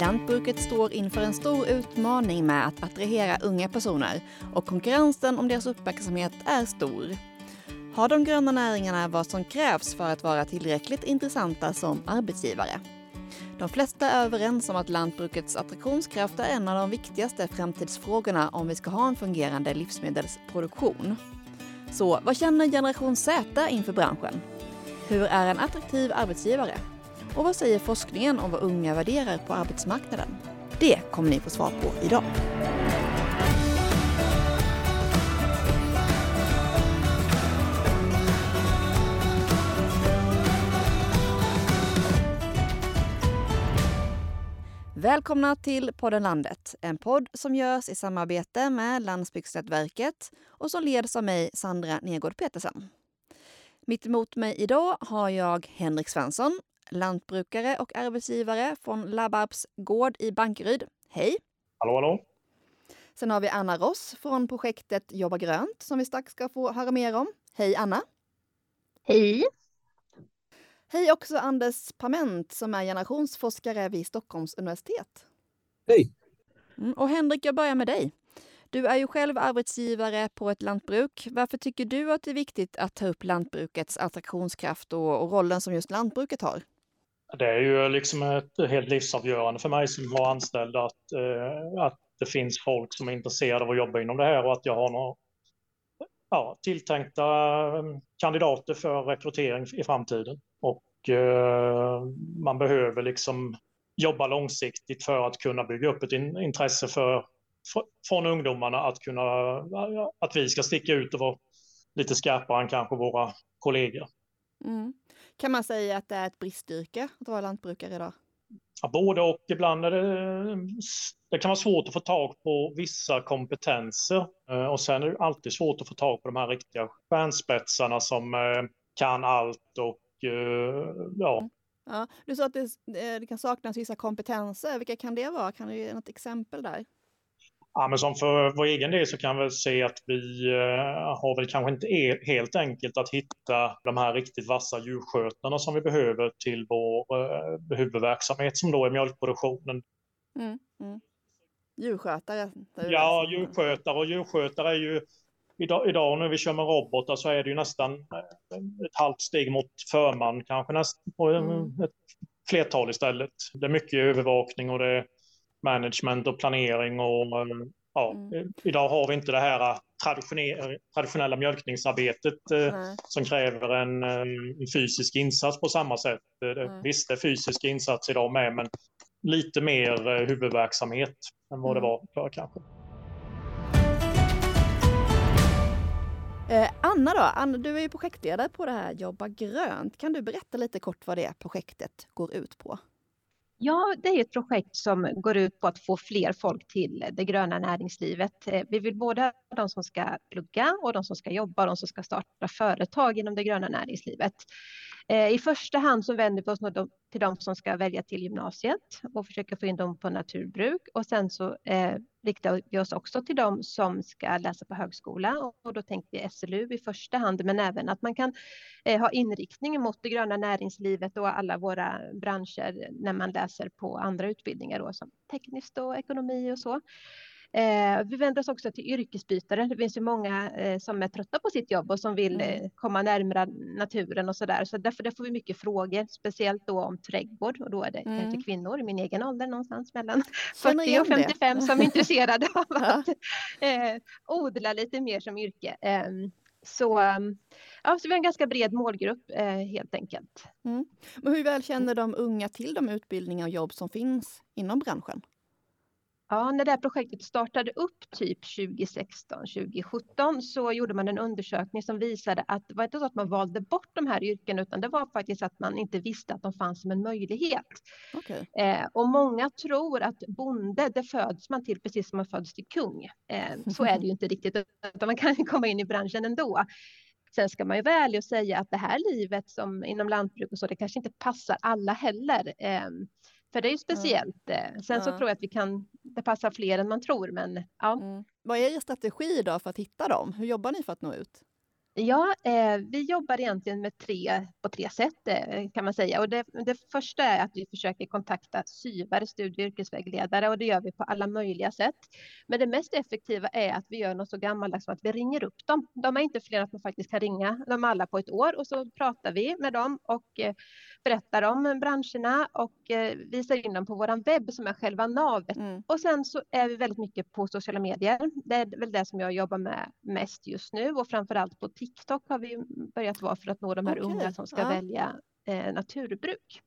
Lantbruket står inför en stor utmaning med att attrahera unga personer och konkurrensen om deras uppmärksamhet är stor. Har de gröna näringarna vad som krävs för att vara tillräckligt intressanta som arbetsgivare? De flesta är överens om att lantbrukets attraktionskraft är en av de viktigaste framtidsfrågorna om vi ska ha en fungerande livsmedelsproduktion. Så vad känner generation Z inför branschen? Hur är en attraktiv arbetsgivare? Och vad säger forskningen om vad unga värderar på arbetsmarknaden? Det kommer ni få svar på idag. Välkomna till podden Landet, en podd som görs i samarbete med Landsbygdsnätverket och som leds av mig, Sandra Negård Petersen. Mitt emot mig idag har jag Henrik Svensson, lantbrukare och arbetsgivare från Labbarbs gård i Bankeryd. Hej! Hallå, hallå! Sen har vi Anna Ross från projektet Jobba grönt som vi strax ska få höra mer om. Hej Anna! Hej! Hej också Anders Pament som är generationsforskare vid Stockholms universitet. Hej! Mm, och Henrik, jag börjar med dig. Du är ju själv arbetsgivare på ett lantbruk. Varför tycker du att det är viktigt att ta upp lantbrukets attraktionskraft och, och rollen som just lantbruket har? Det är ju liksom ett helt livsavgörande för mig som har anställd att, eh, att det finns folk som är intresserade av att jobba inom det här och att jag har några ja, tilltänkta mm, kandidater för rekrytering i framtiden. Och eh, man behöver liksom jobba långsiktigt för att kunna bygga upp ett in, intresse för, för, från ungdomarna att kunna, att vi ska sticka ut och vara lite skarpare än kanske våra kollegor. Mm. Kan man säga att det är ett bristyrke att vara lantbrukare idag? Ja, både och. Ibland är det, det kan vara svårt att få tag på vissa kompetenser eh, och sen är det alltid svårt att få tag på de här riktiga stjärnspetsarna som eh, kan allt och eh, ja. Mm. ja. Du sa att det, det kan saknas vissa kompetenser. Vilka kan det vara? Kan du ge något exempel där? Ja, men som för vår egen del så kan vi se att vi eh, har väl kanske inte är helt enkelt att hitta de här riktigt vassa djurskötarna som vi behöver till vår eh, huvudverksamhet som då är mjölkproduktionen. Mm, mm. Djurskötare? Ja, djurskötare och djurskötare är ju idag, idag när vi kör med robotar så är det ju nästan eh, ett halvt steg mot förman, kanske nästan på mm. ett flertal istället. Det är mycket övervakning och det management och planering och ja, mm. idag har vi inte det här traditionella mjölkningsarbetet mm. som kräver en, en, fysisk insats på samma sätt. Mm. Visst, det är fysisk insats idag med, men lite mer eh, huvudverksamhet än vad det mm. var förr kanske. Eh, Anna då, Anna, du är ju projektledare på det här Jobba grönt. Kan du berätta lite kort vad det projektet går ut på? Ja, det är ett projekt som går ut på att få fler folk till det gröna näringslivet. Eh, vi vill både ha de som ska plugga och de som ska jobba, de som ska starta företag inom det gröna näringslivet. Eh, I första hand så vänder vi oss till de som ska välja till gymnasiet och försöka få in dem på naturbruk och sen så eh, riktar vi oss också till dem som ska läsa på högskola och då tänker vi SLU i första hand men även att man kan eh, ha inriktning mot det gröna näringslivet och alla våra branscher när man läser på andra utbildningar då, som tekniskt och ekonomi och så. Eh, vi vänder oss också till yrkesbytare. Det finns ju många eh, som är trötta på sitt jobb och som vill mm. eh, komma närmare naturen och så där. Så därför där får vi mycket frågor, speciellt då om trädgård och då är det mm. kanske kvinnor i min egen ålder någonstans mellan 40 och 55 som är intresserade av att eh, odla lite mer som yrke. Ehm, så, ehm, ja, så vi har en ganska bred målgrupp eh, helt enkelt. Mm. Men hur väl känner de unga till de utbildningar och jobb som finns inom branschen? Ja, när det här projektet startade upp typ 2016, 2017 så gjorde man en undersökning som visade att det var inte så att man valde bort de här yrkena utan det var faktiskt att man inte visste att de fanns som en möjlighet. Okay. Eh, och många tror att bonde, det föds man till precis som man föds till kung. Eh, så är det ju inte riktigt, utan man kan komma in i branschen ändå. Sen ska man ju vara ärlig och säga att det här livet som inom lantbruk och så, det kanske inte passar alla heller. Eh, för det är ju speciellt. Eh, sen så tror jag att vi kan, det passar fler än man tror. Men, ja. Mm. Vad är er strategi då för att hitta dem? Hur jobbar ni för att nå ut? Ja, eh, vi jobbar egentligen med tre, på tre sätt eh, kan man säga. Och det, det, första är att vi försöker kontakta syvare, studie och yrkesvägledare och det gör vi på alla möjliga sätt. Men det mest effektiva är att vi gör något så gammaldags som att vi ringer upp dem. De är inte fler att man faktiskt kan ringa dem alla på ett år och så pratar vi med dem och eh, berättar om branscherna och eh, visar in dem på vår webb som är själva navet. Mm. Och sen så är vi väldigt mycket på sociala medier. Det är väl det som jag jobbar med mest just nu och framför allt på TikTok har vi börjat vara för att nå de här okay. unga som ska ja. välja eh, naturbruk.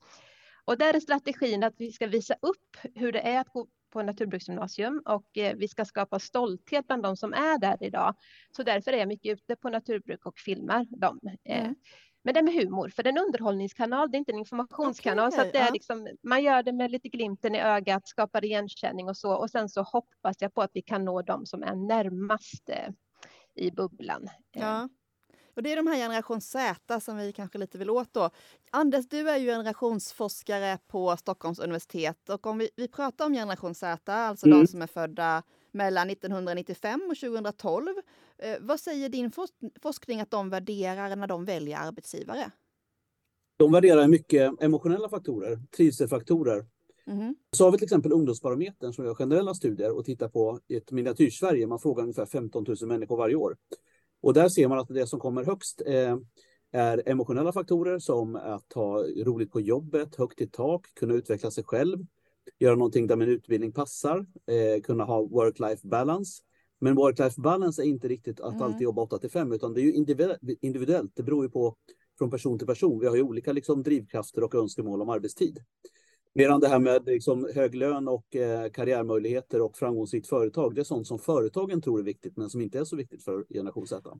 Och där är strategin att vi ska visa upp hur det är att gå på naturbruksgymnasium och eh, vi ska skapa stolthet bland de som är där idag. Så därför är jag mycket ute på naturbruk och filmar dem. Eh, mm. Men det med humor, för det är en underhållningskanal, det är inte en informationskanal. Okay, så det är liksom, man gör det med lite glimten i ögat, skapar igenkänning och så. Och sen så hoppas jag på att vi kan nå dem som är närmast eh, i bubblan. Ja. Och det är de här generation Z som vi kanske lite vill åt då. Anders, du är ju generationsforskare på Stockholms universitet och om vi, vi pratar om generation Z, alltså mm. de som är födda mellan 1995 och 2012. Eh, vad säger din forskning att de värderar när de väljer arbetsgivare? De värderar mycket emotionella faktorer, trivselfaktorer. Mm. Så har vi till exempel Ungdomsbarometern som gör generella studier och tittar på ett miniatyrsverige. Man frågar ungefär 15 000 människor varje år. Och där ser man att det som kommer högst eh, är emotionella faktorer som att ha roligt på jobbet, högt i tak, kunna utveckla sig själv, göra någonting där min utbildning passar, eh, kunna ha work-life balance. Men work-life balance är inte riktigt att mm. alltid jobba 8 till 5 utan det är ju individuellt. Det beror ju på från person till person. Vi har ju olika liksom, drivkrafter och önskemål om arbetstid. Medan det här med liksom, hög lön och eh, karriärmöjligheter och framgångsrikt företag, det är sånt som företagen tror är viktigt men som inte är så viktigt för generation Z. Aha,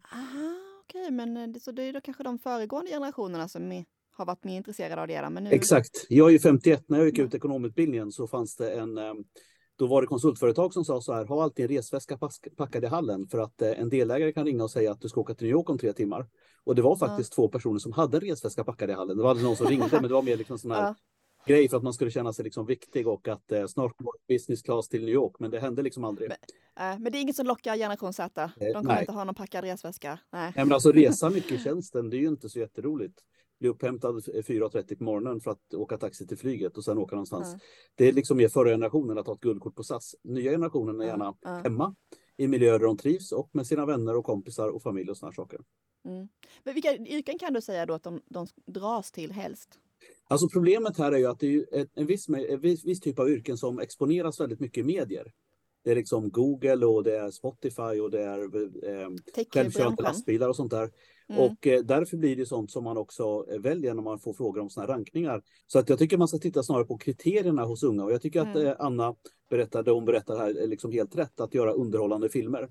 okej, okay. men eh, det, så det är då kanske de föregående generationerna som är har varit mer intresserade av det. Men nu... Exakt. Jag är ju 51. När jag gick ut ekonomutbildningen så fanns det en ehm, då var det konsultföretag som sa så här, ha alltid en resväska packad i hallen för att eh, en delägare kan ringa och säga att du ska åka till New York om tre timmar. Och det var faktiskt ja. två personer som hade en resväska packad i hallen. Det var aldrig någon som ringde, men det var mer liksom sån här ja. Grej för att man skulle känna sig liksom viktig och att eh, snart går business class till New York, men det hände liksom aldrig. Men, äh, men det är inget som lockar generation Z? De kommer Nej. inte ha någon packad resväska? Nej. Nej, men alltså resa mycket i tjänsten, det är ju inte så jätteroligt bli upphämtad 4.30 på morgonen för att åka taxi till flyget och sen åka någonstans. Mm. Det är liksom mer förra generationen att ha ett guldkort på SAS. Nya generationen är gärna mm. hemma i miljöer där de trivs och med sina vänner och kompisar och familj och sådana saker. Mm. Men vilka yrken kan du säga då att de, de dras till helst? Alltså problemet här är ju att det är en viss, en viss, typ av yrken som exponeras väldigt mycket i medier. Det är liksom Google och det är Spotify och det är eh, självkörande lastbilar och sånt där. Mm. Och eh, därför blir det sånt som man också eh, väljer när man får frågor om såna rankningar. Så att jag tycker man ska titta snarare på kriterierna hos unga och jag tycker mm. att eh, Anna berättade, hon berättar här, är liksom helt rätt att göra underhållande filmer.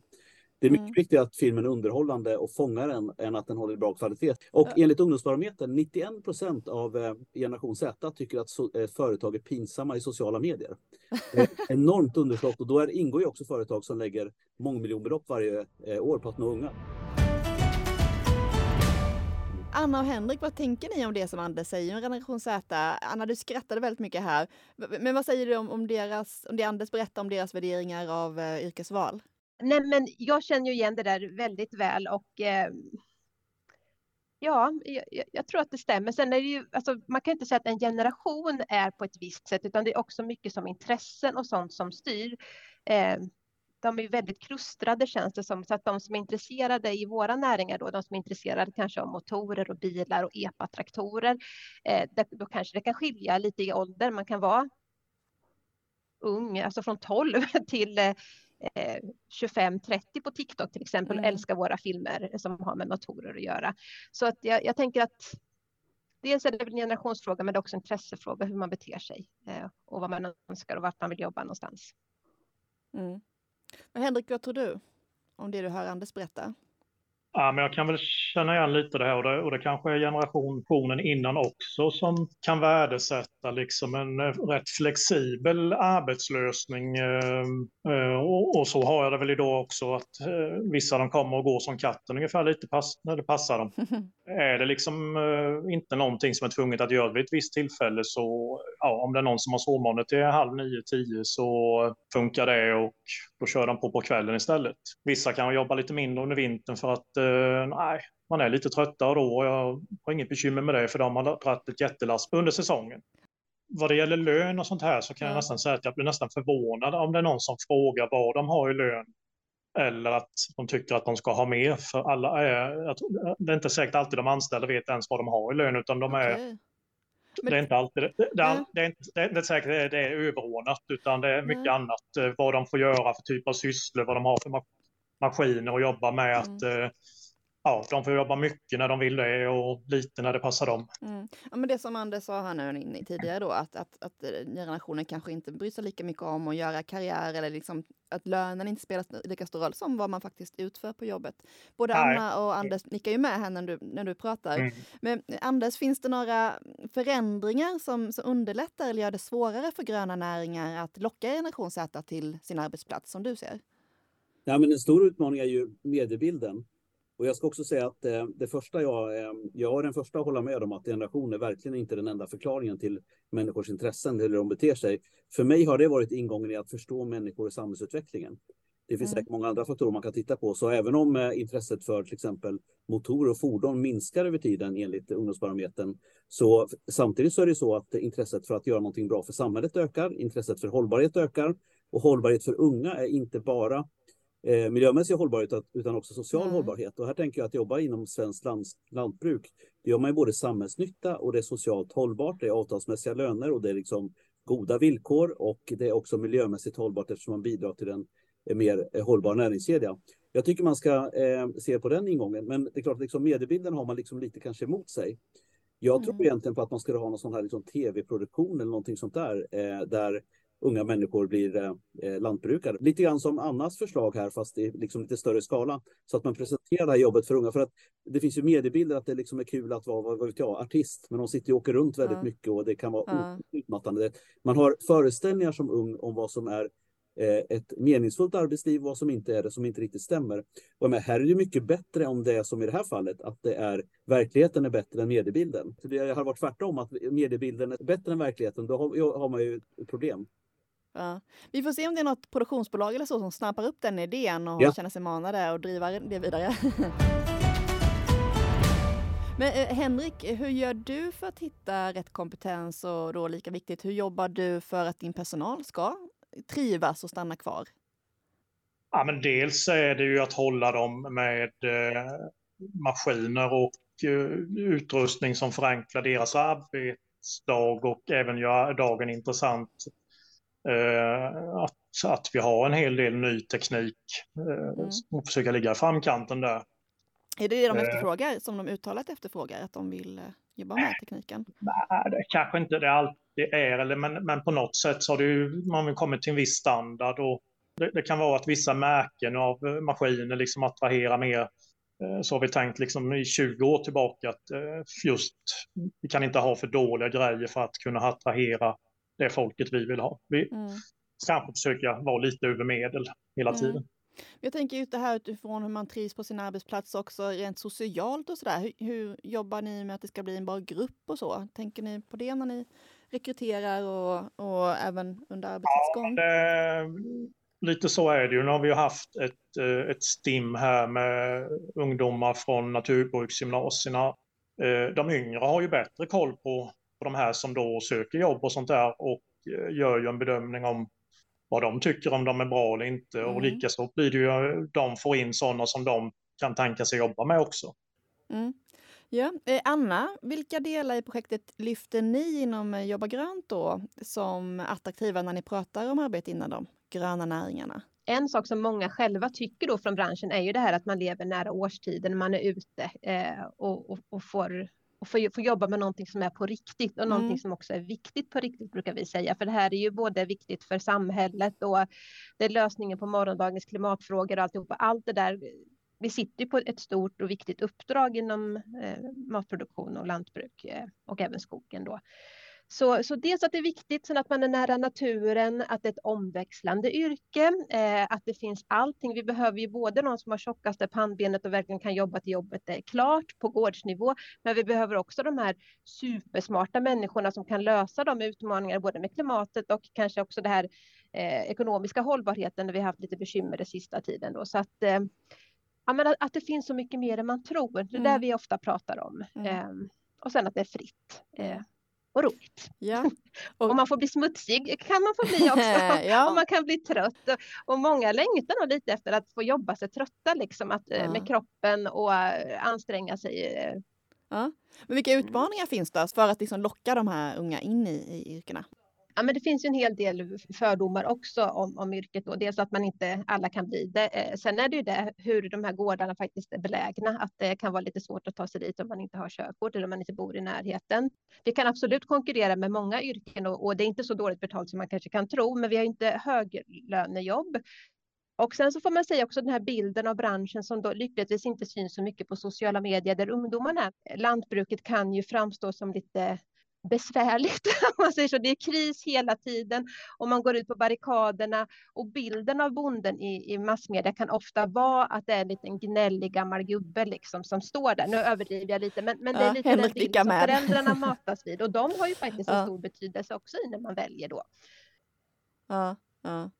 Det är mycket mm. viktigare att filmen är underhållande och fångar en än att den håller bra kvalitet. Och ja. enligt Ungdomsbarometern, 91 procent av eh, generation Z tycker att so eh, företag är pinsamma i sociala medier. eh, enormt underskott och då är, ingår ju också företag som lägger mångmiljonbelopp varje eh, år på att nå unga. Anna och Henrik, vad tänker ni om det som Anders säger om generation Z? Anna, du skrattade väldigt mycket här. Men vad säger du om, om, deras, om det Anders berättar om deras värderingar av uh, yrkesval? Nej, men jag känner ju igen det där väldigt väl och eh, ja, jag, jag, tror att det stämmer. Sen är det ju, alltså, man kan inte säga att en generation är på ett visst sätt, utan det är också mycket som intressen och sånt som styr. Eh, de är väldigt klustrade känns det som, så att de som är intresserade i våra näringar då, de som är intresserade kanske av motorer och bilar och epatraktorer, eh, då kanske det kan skilja lite i ålder. Man kan vara ung, alltså från 12 till eh, 25-30 på TikTok till exempel och mm. älskar våra filmer som har med motorer att göra. Så att jag, jag tänker att dels är det en generationsfråga men det är också en intressefråga hur man beter sig eh, och vad man önskar och vart man vill jobba någonstans. Mm. Henrik, vad tror du om det du hör Anders berätta? Ja, men jag kan väl känna igen lite det här och det, och det kanske är generationen innan också som kan värdesätta liksom en eh, rätt flexibel arbetslösning. Eh, eh, och, och, så har jag det väl idag också att vissa de kommer och går som katten ungefär lite pass, när det passar dem. är det liksom inte någonting som är tvunget att göra vid ett visst tillfälle så ja, om det är någon som har sovmående till halv nio, tio så funkar det och då kör de på på kvällen istället. Vissa kan jobba lite mindre under vintern för att nej, man är lite tröttare då och jag har inget bekymmer med det för de har dragit ett jättelass under säsongen. Vad det gäller lön och sånt här så kan jag nästan säga att jag blir nästan förvånad om det är någon som frågar vad de har i lön eller att de tycker att de ska ha mer. För alla är, det är inte säkert alltid de anställda vet ens vad de har i lön utan de är okay. Men... Det är inte alltid, det, det, det, det, är inte, det är säkert det är, det är överordnat utan det är mycket mm. annat. Eh, vad de får göra för typ av sysslor, vad de har för maskiner att jobba med. Mm. Att, eh, ja, de får jobba mycket när de vill det och lite när det passar dem. Mm. Ja, men det som Anders sa här nu tidigare då, att, att, att generationen kanske inte bryr sig lika mycket om att göra karriär eller liksom att lönen inte spelar lika stor roll som vad man faktiskt utför på jobbet. Både Nej. Anna och Anders nickar ju med här när du, när du pratar. Mm. Men Anders, finns det några förändringar som, som underlättar eller gör det svårare för gröna näringar att locka generation Z till sin arbetsplats som du ser? Ja, men en stor utmaning är ju mediebilden. Och jag ska också säga att eh, det första jag, eh, jag är den första att hålla med om att generation är verkligen inte den enda förklaringen till människors intressen eller hur de beter sig. För mig har det varit ingången i att förstå människor och samhällsutvecklingen. Det finns mm. säkert många andra faktorer man kan titta på. Så även om eh, intresset för till exempel motorer och fordon minskar över tiden enligt ungdomsbarometern, så samtidigt så är det så att intresset för att göra någonting bra för samhället ökar, intresset för hållbarhet ökar och hållbarhet för unga är inte bara eh, miljömässig hållbarhet utan också social mm. hållbarhet. Och här tänker jag att jobba inom svenskt lands, lantbruk, det gör man ju både samhällsnytta och det är socialt hållbart. Det är avtalsmässiga löner och det är liksom goda villkor och det är också miljömässigt hållbart eftersom man bidrar till en mer eh, hållbar näringskedja. Jag tycker man ska eh, se på den ingången, men det är klart, liksom mediebilden har man liksom lite kanske emot sig. Jag tror mm. egentligen på att man skulle ha någon sån här liksom tv-produktion eller någonting sånt där, eh, där unga människor blir eh, eh, lantbrukare. Lite grann som Annas förslag här, fast i liksom lite större skala. Så att man presenterar det här jobbet för unga. För att det finns ju mediebilder att det liksom är kul att vara, vad vet jag, artist. Men de sitter och åker runt väldigt ja. mycket och det kan vara ja. utmattande. Man har föreställningar som ung om vad som är eh, ett meningsfullt arbetsliv och vad som inte är det, som inte riktigt stämmer. Och med, här är det mycket bättre om det är som i det här fallet, att det är verkligheten är bättre än mediebilden. Så det har varit tvärtom, att mediebilden är bättre än verkligheten, då har, har man ju ett problem. Ja. Vi får se om det är något produktionsbolag eller så som snappar upp den idén och ja. känner sig manade och driver det vidare. Men eh, Henrik, hur gör du för att hitta rätt kompetens och då lika viktigt, hur jobbar du för att din personal ska trivas och stanna kvar? Ja, men dels är det ju att hålla dem med eh, maskiner och eh, utrustning som förenklar deras arbetsdag och även gör dagen intressant att, att vi har en hel del ny teknik eh, mm. och försöka ligga i framkanten där. Är det det de eh. efterfrågar, som de uttalat efterfrågar, att de vill jobba med tekniken? Nej, det kanske inte det alltid är, eller, men, men på något sätt så har det ju, man kommit till en viss standard och det, det, kan vara att vissa märken av maskiner liksom attraherar mer. Så har vi tänkt liksom i 20 år tillbaka att just vi kan inte ha för dåliga grejer för att kunna attrahera det folket vi vill ha. Vi mm. kanske försöka vara lite över medel hela mm. tiden. Jag tänker ut det här utifrån hur man trivs på sin arbetsplats också rent socialt och sådär. Hur, hur jobbar ni med att det ska bli en bra grupp och så? Tänker ni på det när ni rekryterar och, och även under arbetets gång? Ja, lite så är det ju. Nu har vi haft ett, eh, ett STIM här med ungdomar från naturbruksgymnasierna. Eh, de yngre har ju bättre koll på de här som då söker jobb och sånt där och eh, gör ju en bedömning om vad de tycker om de är bra eller inte. Mm. Och likaså blir det ju, de får in sådana som de kan tänka sig jobba med också. Mm. Ja. Eh, Anna, vilka delar i projektet lyfter ni inom eh, Jobba grönt då som attraktiva när ni pratar om arbete inom de gröna näringarna? En sak som många själva tycker då från branschen är ju det här att man lever nära årstiden, man är ute eh, och, och, och, får och få, få jobba med någonting som är på riktigt och mm. någonting som också är viktigt på riktigt brukar vi säga. För det här är ju både viktigt för samhället och det är lösningen på morgondagens klimatfrågor och alltihopa. Allt det där. Vi sitter på ett stort och viktigt uppdrag inom eh, matproduktion och lantbruk eh, och även skogen då. Så, så dels att det är viktigt, sen att man är nära naturen, att det är ett omväxlande yrke, eh, att det finns allting. Vi behöver ju både någon som har tjockaste pannbenet och verkligen kan jobba till jobbet är klart på gårdsnivå, men vi behöver också de här supersmarta människorna som kan lösa de utmaningar både med klimatet och kanske också det här eh, ekonomiska hållbarheten där vi haft lite bekymmer den sista tiden. Då. Så att, eh, Ja, men att, att, det finns så mycket mer än man tror. Det är mm. där vi ofta pratar om. Mm. Eh, och sen att det är fritt. Eh, och roligt. Ja. Och, och man får bli smutsig kan man få bli också. ja. Och man kan bli trött. Och många längtar nog lite efter att få jobba sig trötta liksom, att, eh, ja. med kroppen och äh, anstränga sig. Ja. Men vilka utmaningar finns det för att liksom locka de här unga in i, i yrkena? Ja, men det finns ju en hel del fördomar också om, om yrket. Då. Dels att man inte alla kan bli det. Eh, sen är det ju det hur de här gårdarna faktiskt är belägna. Att det kan vara lite svårt att ta sig dit om man inte har körkort eller om man inte bor i närheten. Vi kan absolut konkurrera med många yrken och, och det är inte så dåligt betalt som man kanske kan tro. Men vi har inte höglönejobb. Och sen så får man säga också den här bilden av branschen som då lyckligtvis inte syns så mycket på sociala medier där ungdomarna. Eh, lantbruket kan ju framstå som lite besvärligt. man säger så. Det är kris hela tiden och man går ut på barrikaderna och bilden av bonden i, i massmedia kan ofta vara att det är en liten gnällig gammal gubbe liksom som står där. Nu överdriver jag lite, men, men det är lite ja, den bild som föräldrarna matas vid och de har ju faktiskt en stor betydelse också när man väljer då. Ja, ja.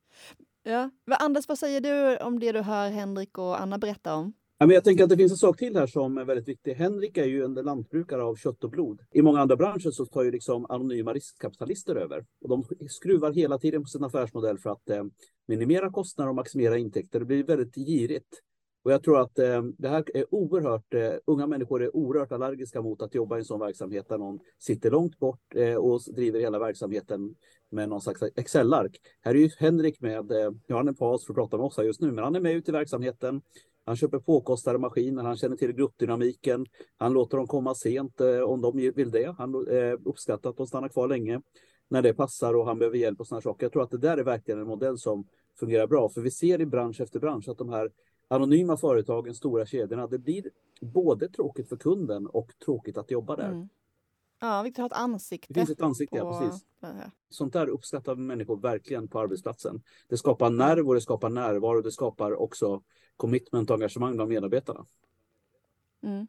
ja. Anders, vad säger du om det du hör Henrik och Anna berätta om? Ja, men jag tänker att det finns en sak till här som är väldigt viktig. Henrik är ju en lantbrukare av kött och blod. I många andra branscher så tar ju liksom anonyma riskkapitalister över. Och de skruvar hela tiden på sin affärsmodell för att eh, minimera kostnader och maximera intäkter. Det blir väldigt girigt. Och jag tror att eh, det här är oerhört, eh, unga människor är oerhört allergiska mot att jobba i en sån verksamhet där någon sitter långt bort eh, och driver hela verksamheten med någon slags Excel-ark. Här är ju Henrik med, eh, nu ja han är paus för att prata med oss här just nu, men han är med ute i verksamheten. Han köper påkostade maskiner, han känner till gruppdynamiken. Han låter dem komma sent eh, om de vill det. Han eh, uppskattar att de stannar kvar länge när det passar och han behöver hjälp och sådana saker. Jag tror att det där är verkligen en modell som fungerar bra, för vi ser i bransch efter bransch att de här anonyma företagen, stora kedjorna, det blir både tråkigt för kunden och tråkigt att jobba där. Mm. Ja, vi har ett ansikte. Det finns ett ansikte, på... ja precis. Sånt där uppskattar människor verkligen på arbetsplatsen. Det skapar nerv och det skapar närvaro. Det skapar också commitment och engagemang bland medarbetarna. Mm.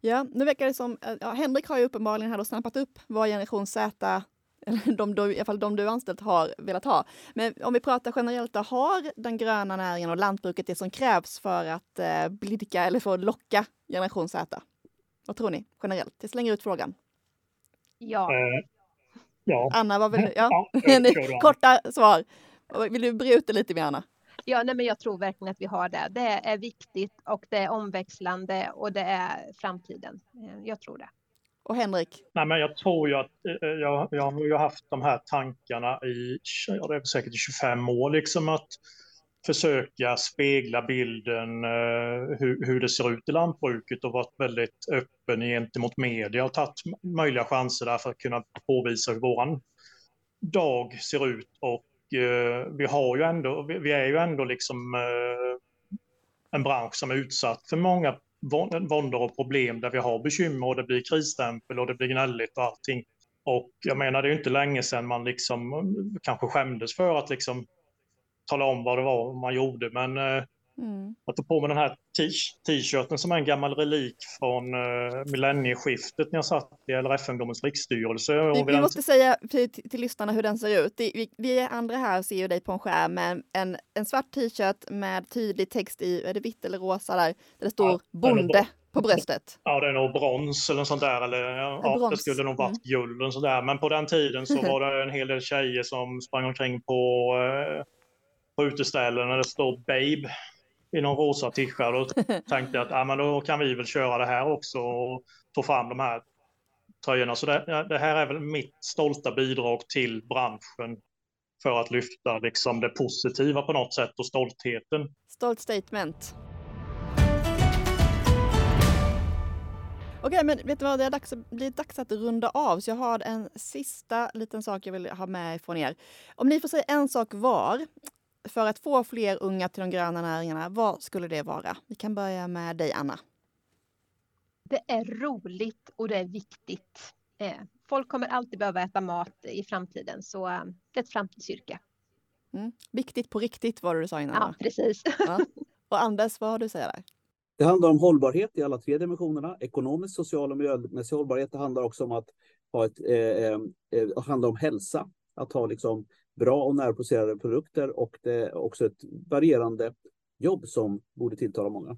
Ja, nu verkar det som, ja, Henrik har ju uppenbarligen här då snappat upp vad generation Z, eller de, de, i alla fall de du anställt har velat ha. Men om vi pratar generellt, då, har den gröna näringen och lantbruket det som krävs för att eh, blidka eller för att locka generation Z? Vad tror ni generellt? Jag slänger ut frågan. Ja. Eh, ja. Anna, vad vill du? Ja. ja Korta svar. Vill du bre ut det lite mer, Anna? Ja, nej, men jag tror verkligen att vi har det. Det är viktigt och det är omväxlande och det är framtiden. Eh, jag tror det. Och Henrik? Nej, men jag tror ju att eh, jag, jag har ju haft de här tankarna i ja, det är säkert 25 år, liksom att försöka spegla bilden eh, hur, hur, det ser ut i lantbruket och varit väldigt öppen gentemot media och tagit möjliga chanser där för att kunna påvisa hur våran dag ser ut och eh, vi har ju ändå, vi, vi, är ju ändå liksom eh, en bransch som är utsatt för många våndor och problem där vi har bekymmer och det blir krisstämpel och det blir gnälligt och allting. Och jag menar, det är ju inte länge sedan man liksom eh, kanske skämdes för att liksom tala om vad det var man gjorde. Men eh, mm. att ta på mig den här t-shirten som är en gammal relik från uh, millennieskiftet när jag satt i LRF-ungdomens riksstyrelse. Vi, vi måste säga till, till lyssnarna hur den ser ut. Vi, vi andra här ser ju dig på en skärm med en, en svart t-shirt med tydlig text i, är det vitt eller rosa där, där det står ja, bonde på bröstet. Ja, det är nog brons eller sånt där. Eller, ja, det skulle nog varit mm. guld och sånt där. Men på den tiden så var det en hel del tjejer som sprang omkring på uh, på uteställen när det står Babe i någon rosa tischa. Då tänkte jag att ah, men då kan vi väl köra det här också och få fram de här tröjorna. Så det, det här är väl mitt stolta bidrag till branschen för att lyfta liksom det positiva på något sätt och stoltheten. Stolt statement. Okej, men vet du vad? Det är dags, blir dags att runda av, så jag har en sista liten sak jag vill ha med från er. Om ni får säga en sak var för att få fler unga till de gröna näringarna, vad skulle det vara? Vi kan börja med dig, Anna. Det är roligt och det är viktigt. Eh, folk kommer alltid behöva äta mat i framtiden, så eh, det är ett framtidsyrke. Mm. Viktigt på riktigt var det du sa innan. Ja, precis. Ja. Och Anders, vad har du att säga där? Det handlar om hållbarhet i alla tre dimensionerna. Ekonomisk, social och miljömässig hållbarhet. Det handlar också om att ha ett, eh, eh, eh handla om hälsa. Att ha liksom bra och närproducerade produkter och det är också ett varierande jobb som borde tilltala många.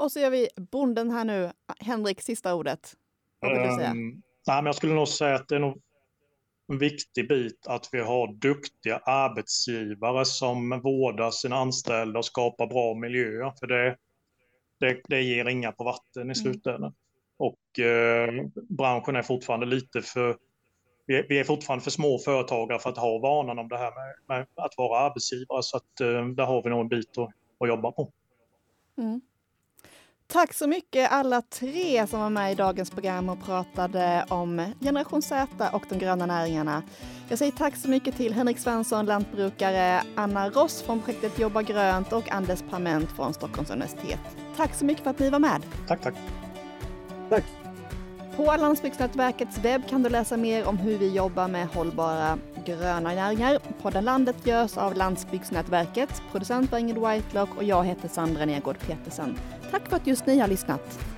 Och så gör vi bonden här nu. Henrik, sista ordet. Vad vill du säga? Um, nej, men jag skulle nog säga att det är nog en viktig bit att vi har duktiga arbetsgivare som vårdar sina anställda och skapar bra miljöer. För det, det, det ger inga på vatten i mm. slutändan. Mm. Och eh, branschen är fortfarande lite för vi är, vi är fortfarande för små företagare för att ha vanan om det här med, med att vara arbetsgivare. Så att, eh, där har vi nog en bit att, att jobba på. Mm. Tack så mycket alla tre som var med i dagens program och pratade om Generation Z och de gröna näringarna. Jag säger tack så mycket till Henrik Svensson, lantbrukare, Anna Ross från projektet Jobba grönt och Anders Parment från Stockholms universitet. Tack så mycket för att ni var med. Tack, tack. Tack. På Landsbygdsnätverkets webb kan du läsa mer om hur vi jobbar med hållbara gröna näringar. Podden Landet görs av Landsbygdsnätverket. Producent var Ingrid Whitelock och jag heter Sandra Nergård Petersen. Tack för att just ni har lyssnat.